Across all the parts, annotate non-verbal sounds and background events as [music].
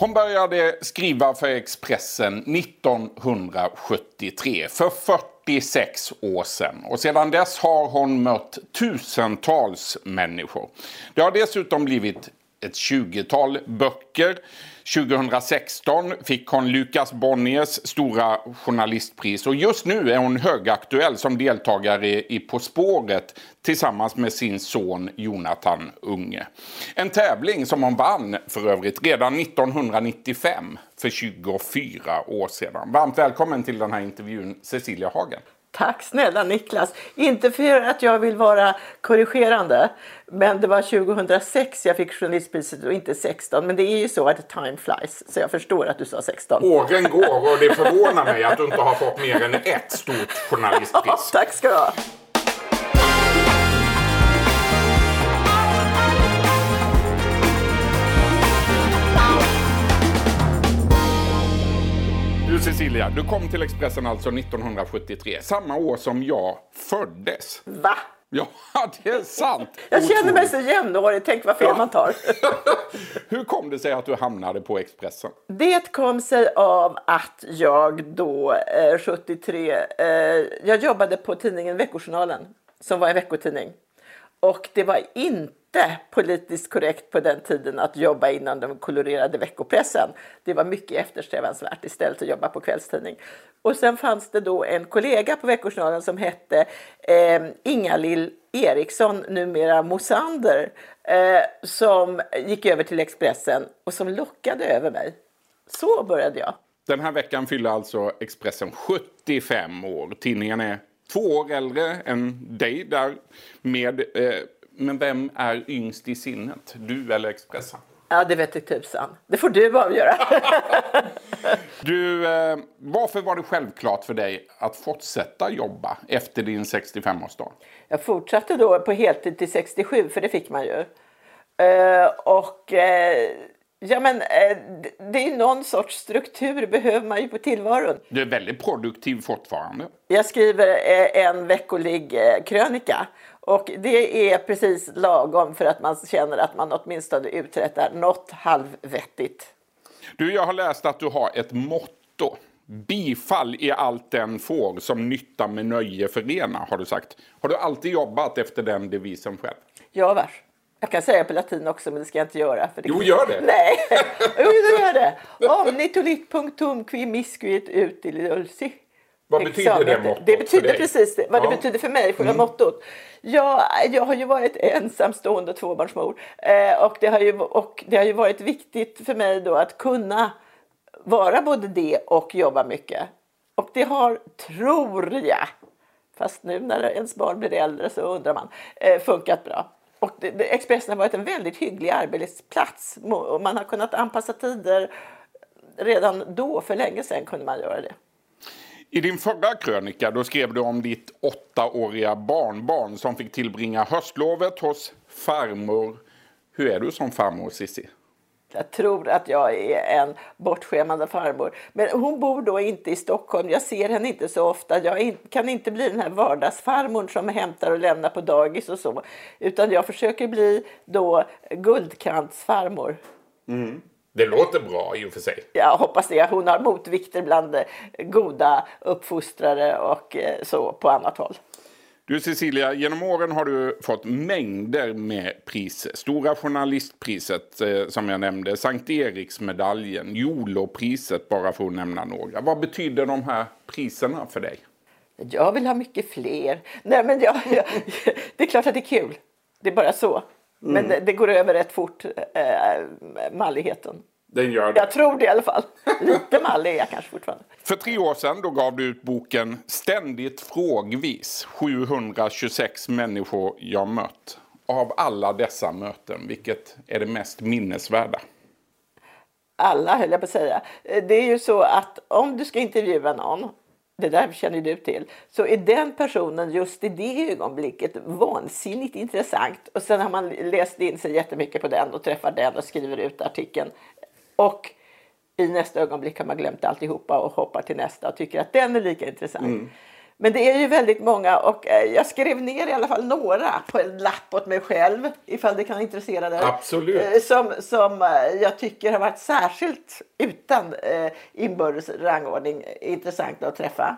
Hon började skriva för Expressen 1973, för 46 år sedan. Och sedan dess har hon mött tusentals människor. Det har dessutom blivit ett 20-tal böcker. 2016 fick hon Lukas Bonniers stora journalistpris och just nu är hon högaktuell som deltagare i På spåret tillsammans med sin son Jonathan Unge. En tävling som hon vann för övrigt redan 1995 för 24 år sedan. Varmt välkommen till den här intervjun Cecilia Hagen. Tack snälla Niklas. Inte för att jag vill vara korrigerande. Men det var 2006 jag fick journalistpriset och inte 16. Men det är ju så att time flies. Så jag förstår att du sa 16. Åren går och det förvånar mig att du inte har fått mer än ett stort [laughs] journalistpris. Tack ska du ha. Du Cecilia, du kom till Expressen alltså 1973, samma år som jag föddes. Va? Ja, [laughs] det är sant. Jag känner mig så jämnårig. Tänk vad fel ja. man tar. [laughs] Hur kom det sig att du hamnade på Expressen? Det kom sig av att jag då, eh, 73, eh, jag jobbade på tidningen Veckojournalen som var en veckotidning. Och det var inte politiskt korrekt på den tiden att jobba innan den kolorerade veckopressen. Det var mycket eftersträvansvärt istället att jobba på kvällstidning. Och sen fanns det då en kollega på Veckojournalen som hette eh, Inga-Lill Eriksson, numera Mosander, eh, som gick över till Expressen och som lockade över mig. Så började jag. Den här veckan fyller alltså Expressen 75 år. Tidningen är två år äldre än dig där med eh, men vem är yngst i sinnet? Du eller Expressen? Ja, det vet tusan. Det får du avgöra. [laughs] du, eh, varför var det självklart för dig att fortsätta jobba efter din 65-årsdag? Jag fortsatte då på heltid till 67, för det fick man ju. Eh, och eh, ja, men eh, det är någon sorts struktur behöver man ju på tillvaron. Du är väldigt produktiv fortfarande. Jag skriver eh, en veckolig eh, krönika och det är precis lagom för att man känner att man åtminstone uträttar något halvvettigt. Du, jag har läst att du har ett motto. Bifall i allt den får som nytta med nöje förena, har du sagt. Har du alltid jobbat efter den devisen själv? Ja, vars. Jag kan säga på latin också, men det ska jag inte göra. För det jo, gör det! [laughs] Nej, jo, det gör det. Omnitolit punctum qui miscuit utilulsi. Vad betyder det mottot Det betyder precis det, vad ja. det betyder för mig, själva mm. mottot. Jag, jag har ju varit ensamstående tvåbarnsmor eh, och, det har ju, och det har ju varit viktigt för mig då att kunna vara både det och jobba mycket. Och det har, tror jag, fast nu när ens barn blir äldre så undrar man, eh, funkat bra. Och Expressen har varit en väldigt hygglig arbetsplats. Man har kunnat anpassa tider. Redan då, för länge sedan, kunde man göra det. I din förra krönika då skrev du om ditt åttaåriga barnbarn som fick tillbringa höstlovet hos farmor. Hur är du som farmor Cissi? Jag tror att jag är en bortskämmande farmor. Men hon bor då inte i Stockholm. Jag ser henne inte så ofta. Jag kan inte bli den här vardagsfarmorn som hämtar och lämnar på dagis och så. Utan jag försöker bli då guldkantsfarmor. Mm. Det låter bra i och för sig. Jag hoppas det. Hon har motvikter bland goda uppfostrare och eh, så på annat håll. Du Cecilia, genom åren har du fått mängder med priser. Stora journalistpriset eh, som jag nämnde, Sankt Eriksmedaljen, Jolopriset bara för att nämna några. Vad betyder de här priserna för dig? Jag vill ha mycket fler. Nej, men jag, jag, det är klart att det är kul. Det är bara så. Men mm. det, det, går över rätt fort, eh, malligheten. Den gör det. Jag tror det i alla fall. Lite mallig är jag kanske fortfarande. För tre år sedan då gav du ut boken Ständigt frågvis. 726 människor jag mött. Av alla dessa möten, vilket är det mest minnesvärda? Alla höll jag på att säga. Det är ju så att om du ska intervjua någon det där känner du till, så är den personen just i det ögonblicket vansinnigt intressant. Och sen har man läst in sig jättemycket på den och träffar den och skriver ut artikeln. Och i nästa ögonblick har man glömt alltihopa och hoppar till nästa och tycker att den är lika intressant. Mm. Men det är ju väldigt många och eh, jag skrev ner i alla fall några på en lapp åt mig själv ifall det kan intressera dig. Absolut. Eh, Som, som eh, jag tycker har varit särskilt utan inbördes rangordning intressant att träffa.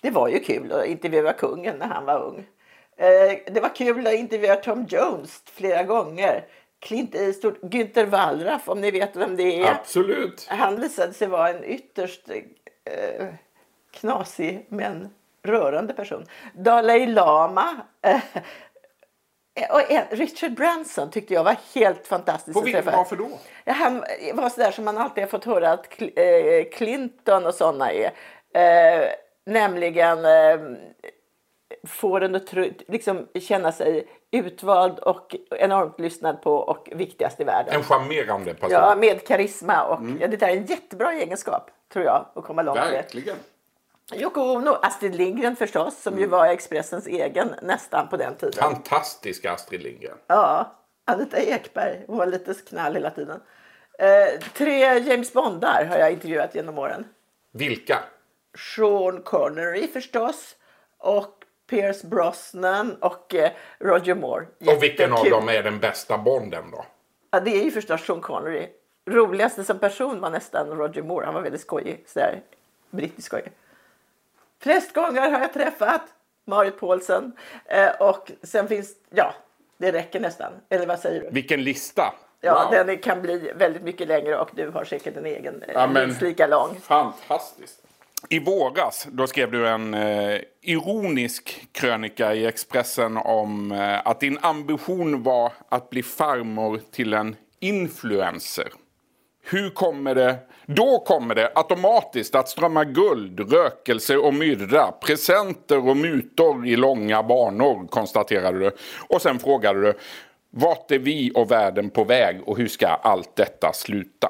Det var ju kul att intervjua kungen när han var ung. Det var kul att intervjua Tom Jones flera gånger. Clint Eastwood, Günther Wallraff om ni vet vem det är. Absolut. Han visade sig vara en ytterst eh, knasig men rörande person. Dalai Lama eh, och en, Richard Branson tyckte jag var helt fantastisk På vilket varför då? Han var sådär som man alltid har fått höra att eh, Clinton och sådana är. Eh, nämligen eh, får en att liksom, känna sig utvald och enormt lyssnad på och viktigast i världen. En charmerande person. Ja, med karisma. Och, Mm. ja, det där är en jättebra egenskap, tror jag, att komma långt med. Verkligen. Yoko Ono, Astrid Lindgren förstås, som Mm. ju var Expressens egen nästan på den tiden. Fantastiska Astrid Lindgren. Ja, Anita Ekberg, hon var lite knall hela tiden. Eh, tre James Bondar har jag intervjuat genom åren. Vilka? Sean Connery förstås och Pierce Brosnan och eh, Roger Moore. Och vilken av Jättekul. dem är den bästa Bonden då? Ja, det är ju förstås Sean Connery. Roligaste som person var nästan Roger Moore. Han var väldigt skojig. Sådär, brittisk skojig. Flest gånger har jag träffat Marit Paulsen. Eh, och sen finns, ja, det räcker nästan. Eller vad säger du? Vilken lista! Ja, Wow. den kan bli väldigt mycket längre och du har säkert en egen eh, Ja, men- minst lika lång. Fantastiskt. I våras då skrev du en eh, ironisk krönika i Expressen om eh, att din ambition var att bli farmor till en influencer. Hur kommer det? Då kommer det automatiskt att strömma guld, rökelse och myrra, presenter och mutor i långa banor, konstaterade du. Och sen frågade du, vart är vi och världen på väg och hur ska allt detta sluta?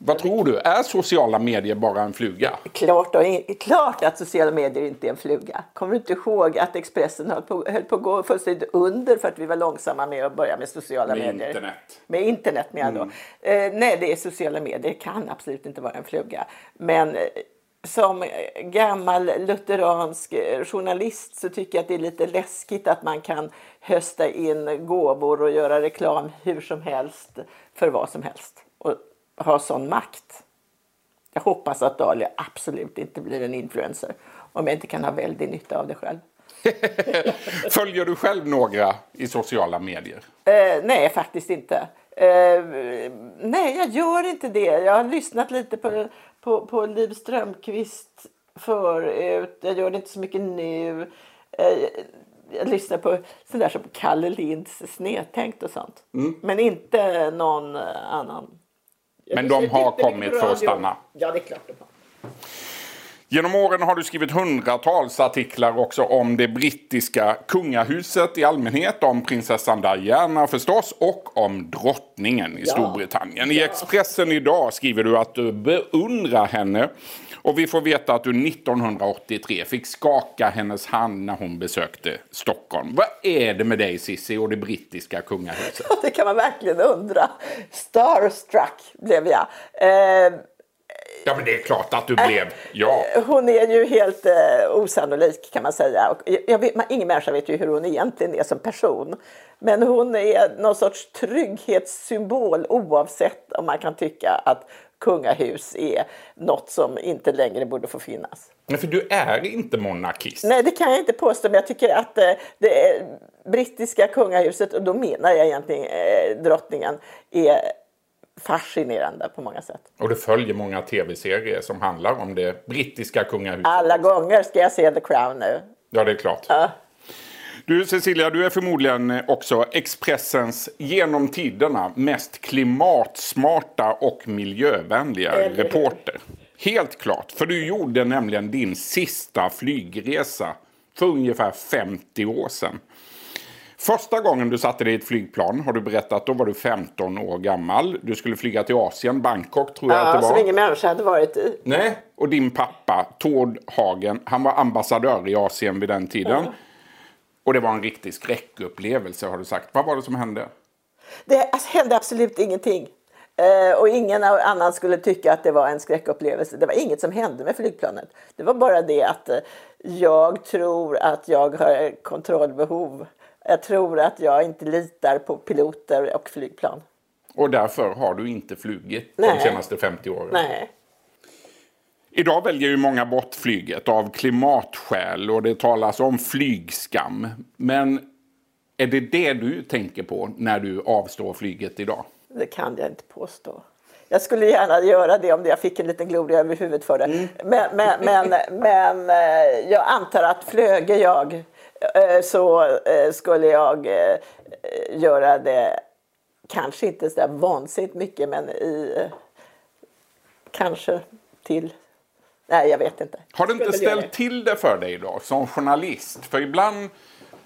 Vad tror du? Är sociala medier bara en fluga? Klart, och, klart att sociala medier inte är en fluga. Kommer du inte ihåg att Expressen höll på, höll på att gå fullständigt under för att vi var långsamma med att börja med sociala Med medier? internet. Med internet jag då. Eh, nej, det är sociala medier kan absolut inte vara en fluga. Men eh, som gammal lutheransk eh, journalist så tycker jag att det är lite läskigt att man kan hösta in gåvor och göra reklam hur som helst för vad som helst. Och ha sån makt. Jag hoppas att Dahlia absolut inte blir en influencer om jag inte kan ha väldigt nytta av det själv. [laughs] Följer du själv några i sociala medier? Eh, nej, faktiskt inte. Eh, nej, jag gör inte det. Jag har lyssnat lite på, på, på Liv Strömquist förut. Jag gör det inte så mycket nu. Eh, jag lyssnar på sådär som Kalle Linds Snedtänkt och sånt. Men inte någon annan. Men de har kommit för att stanna. Ja, det är klart de har. Genom åren har du skrivit hundratals artiklar också om det brittiska kungahuset i allmänhet, om prinsessan Diana förstås och om drottningen i Ja. Storbritannien. I Expressen idag skriver du att du beundrar henne och vi får veta att du 1983 fick skaka hennes hand när hon besökte Stockholm. Vad är det med dig Cissi och det brittiska kungahuset? [laughs] Det kan man verkligen undra. Starstruck blev jag. Eh, Ja men det är klart att du blev, ja. Hon är ju helt eh, osannolik kan man säga. Och jag vet, man, ingen människa vet ju hur hon egentligen är som person. Men hon är någon sorts trygghetssymbol oavsett om man kan tycka att kungahus är något som inte längre borde få finnas. Men för du är inte monarkist. Nej, det kan jag inte påstå, men jag tycker att eh, det brittiska kungahuset, och då menar jag egentligen eh, drottningen, är fascinerande på många sätt. Och du följer många tv-serier som handlar om det brittiska kungahuset. Alla gånger ska jag se The Crown nu. Ja, det är klart. Du Cecilia, du är förmodligen också Expressens genom tiderna mest klimatsmarta och miljövänliga Eller reporter. Helt klart, för du gjorde nämligen din sista flygresa för ungefär 50 år sedan. Första gången du satte dig i ett flygplan har du berättat, då var du 15 år gammal. Du skulle flyga till Asien, Bangkok tror jag att Ja, det var. som ingen människa hade varit i. Nej, och din pappa Tord Hagen, han var ambassadör i Asien vid den tiden. Och det var en riktig skräckupplevelse har du sagt. Vad var det som hände? Det alltså, hände absolut ingenting. Eh, och ingen annan skulle tycka att det var en skräckupplevelse. Det var inget som hände med flygplanet. Det var bara det att eh, jag tror att jag har kontrollbehov. Jag tror att jag inte litar på piloter och flygplan. Och därför har du inte flugit Nej. de senaste 50 åren? Nej. Idag väljer ju många bort flyget av klimatskäl och det talas om flygskam. Men är det det du tänker på när du avstår flyget idag? Det kan jag inte påstå. Jag skulle gärna göra det om jag fick en liten gloria över huvudet för det. Mm. Men, men, men, [laughs] men, eh, jag antar att flöge jag eh, så eh, skulle jag göra det kanske inte så där vansinnigt mycket men i kanske till Nej, jag vet inte. Har det inte ställt till det för dig då som journalist? För ibland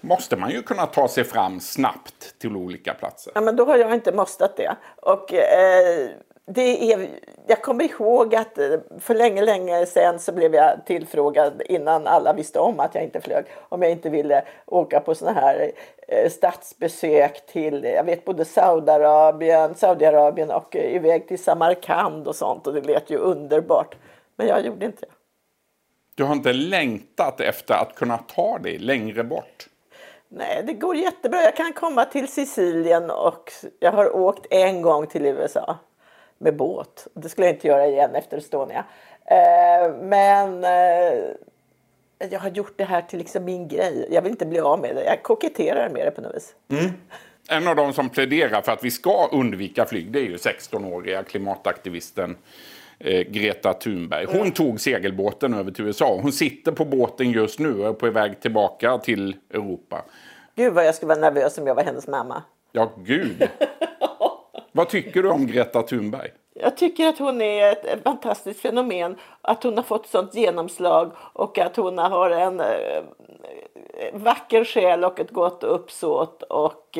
måste man ju kunna ta sig fram snabbt till olika platser. Ja, men då har jag inte måstat det. Och eh, det är, jag kommer ihåg att eh, för länge, länge sedan så blev jag tillfrågad innan alla visste om att jag inte flög om jag inte ville åka på såna här eh, statsbesök till, jag vet både Saudiarabien, Saudiarabien och eh, iväg till Samarkand och sånt och det lät ju underbart. Men jag gjorde inte det. Du har inte längtat efter att kunna ta dig längre bort? Nej, det går jättebra. Jag kan komma till Sicilien och jag har åkt en gång till USA med båt. Det skulle jag inte göra igen efter Estonia. Eh, men eh, jag har gjort det här till liksom min grej. Jag vill inte bli av med det. Jag koketterar med det på något vis. Mm. En av de som pläderar för att vi ska undvika flyg det är ju 16-åriga klimataktivisten Greta Thunberg. Hon mm. tog segelbåten över till USA. Hon sitter på båten just nu och är på väg tillbaka till Europa. Gud vad jag skulle vara nervös om jag var hennes mamma. Ja, gud. [laughs] vad tycker du om Greta Thunberg? Jag tycker att hon är ett fantastiskt fenomen. Att hon har fått sånt genomslag och att hon har en eh, vacker själ och ett gott uppsåt. Och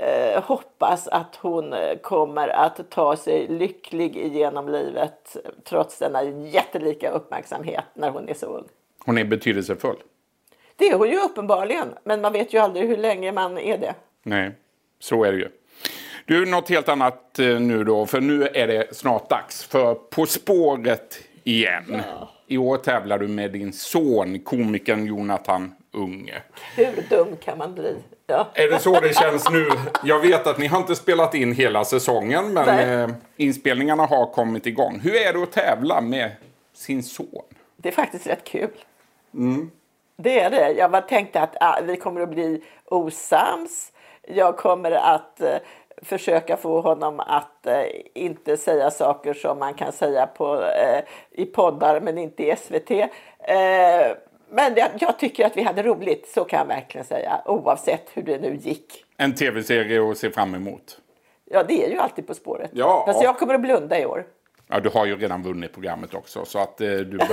eh, hoppas att hon eh, kommer att ta sig lycklig igenom livet trots denna jättelika uppmärksamhet när hon är så ung. Hon är betydelsefull. Det är hon ju uppenbarligen, men man vet ju aldrig hur länge man är det. Nej, så är det ju. Du, något helt annat eh, nu då, för nu är det snart dags för På spåret igen. Ja. I år tävlar du med din son, komikern Jonathan Unge. Hur dum kan man bli? Ja. Är det så det känns nu? Jag vet att ni har inte spelat in hela säsongen, men eh, inspelningarna har kommit igång. Hur är det att tävla med sin son? Det är faktiskt rätt kul. Mm. Det är det. Jag tänkte att ah, vi kommer att bli osams. Jag kommer att eh, försöka få honom att eh, inte säga saker som man kan säga på, eh, i poddar men inte i SVT. Eh, men jag, jag, tycker att vi hade roligt, så kan jag verkligen säga, oavsett hur det nu gick. En tv-serie att se fram emot. Ja, det är ju alltid På spåret. Ja. Fast jag kommer att blunda i år. Ja, du har ju redan vunnit programmet också, så att eh, du... [laughs]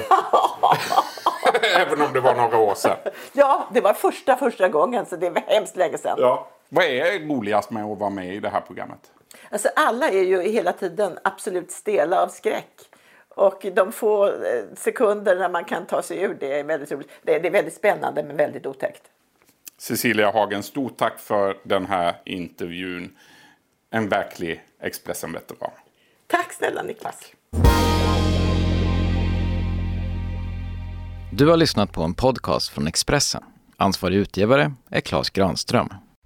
[laughs] Även om det var några år sedan. Ja, det var första första gången, så det var hemskt länge sedan. Ja. Vad är roligast med att vara med i det här programmet? Alltså, alla är ju hela tiden absolut stela av skräck. Och de få eh, sekunder när man kan ta sig ur det är väldigt roligt. Det är väldigt spännande men väldigt otäckt. Cecilia Hagen, stort tack för den här intervjun. En verklig Expressen-veteran. Tack snälla Niklas. Du har lyssnat på en podcast från Expressen. Ansvarig utgivare är Klas Granström.